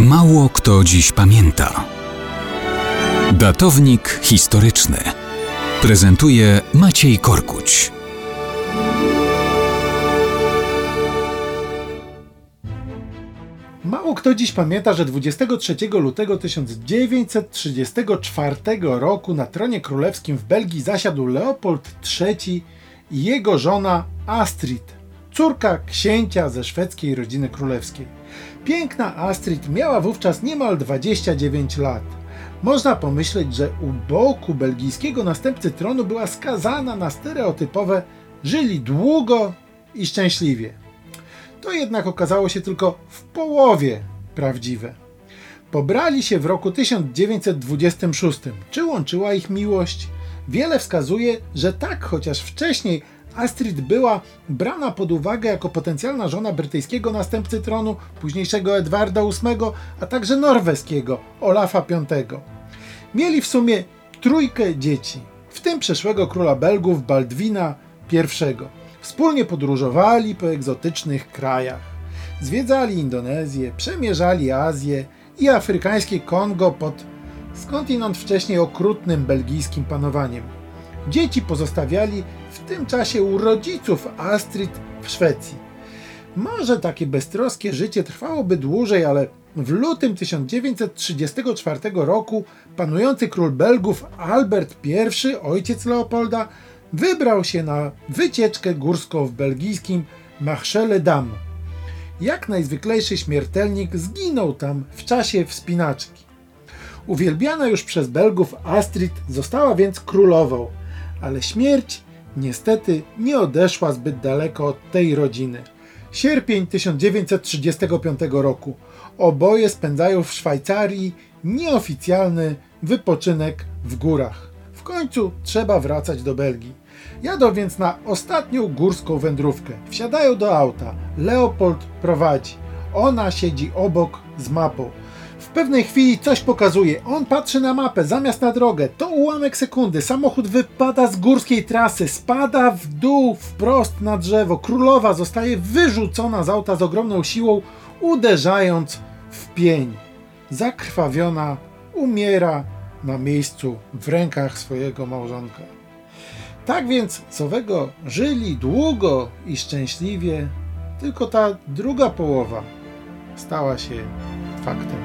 Mało kto dziś pamięta. Datownik historyczny prezentuje Maciej Korkuć. Mało kto dziś pamięta, że 23 lutego 1934 roku na tronie królewskim w Belgii zasiadł Leopold III i jego żona Astrid, córka księcia ze szwedzkiej rodziny królewskiej. Piękna Astrid miała wówczas niemal 29 lat. Można pomyśleć, że u boku belgijskiego następcy tronu była skazana na stereotypowe żyli długo i szczęśliwie. To jednak okazało się tylko w połowie prawdziwe. Pobrali się w roku 1926. Czy łączyła ich miłość? Wiele wskazuje, że tak, chociaż wcześniej Astrid była brana pod uwagę jako potencjalna żona brytyjskiego następcy tronu, późniejszego Edwarda VIII, a także norweskiego Olafa V. Mieli w sumie trójkę dzieci, w tym przeszłego króla Belgów Baldwina I. Wspólnie podróżowali po egzotycznych krajach. Zwiedzali Indonezję, przemierzali Azję i afrykańskie Kongo pod skądinąd wcześniej okrutnym belgijskim panowaniem. Dzieci pozostawiali w tym czasie u rodziców Astrid w Szwecji. Może takie beztroskie życie trwałoby dłużej, ale w lutym 1934 roku panujący król Belgów Albert I, ojciec Leopolda, wybrał się na wycieczkę górską w belgijskim Marchele Dam. Jak najzwyklejszy śmiertelnik zginął tam w czasie wspinaczki. Uwielbiana już przez Belgów Astrid została więc królową, ale śmierć niestety nie odeszła zbyt daleko od tej rodziny. Sierpień 1935 roku. Oboje spędzają w Szwajcarii nieoficjalny wypoczynek w górach. W końcu trzeba wracać do Belgii. Jadą więc na ostatnią górską wędrówkę. Wsiadają do auta. Leopold prowadzi. Ona siedzi obok z mapą. Pewnej chwili coś pokazuje. On patrzy na mapę, zamiast na drogę. To ułamek sekundy. Samochód wypada z górskiej trasy, spada w dół wprost na drzewo. Królowa zostaje wyrzucona z auta z ogromną siłą, uderzając w pień. Zakrwawiona umiera na miejscu w rękach swojego małżonka. Tak więc z owego żyli długo i szczęśliwie, tylko ta druga połowa stała się faktem.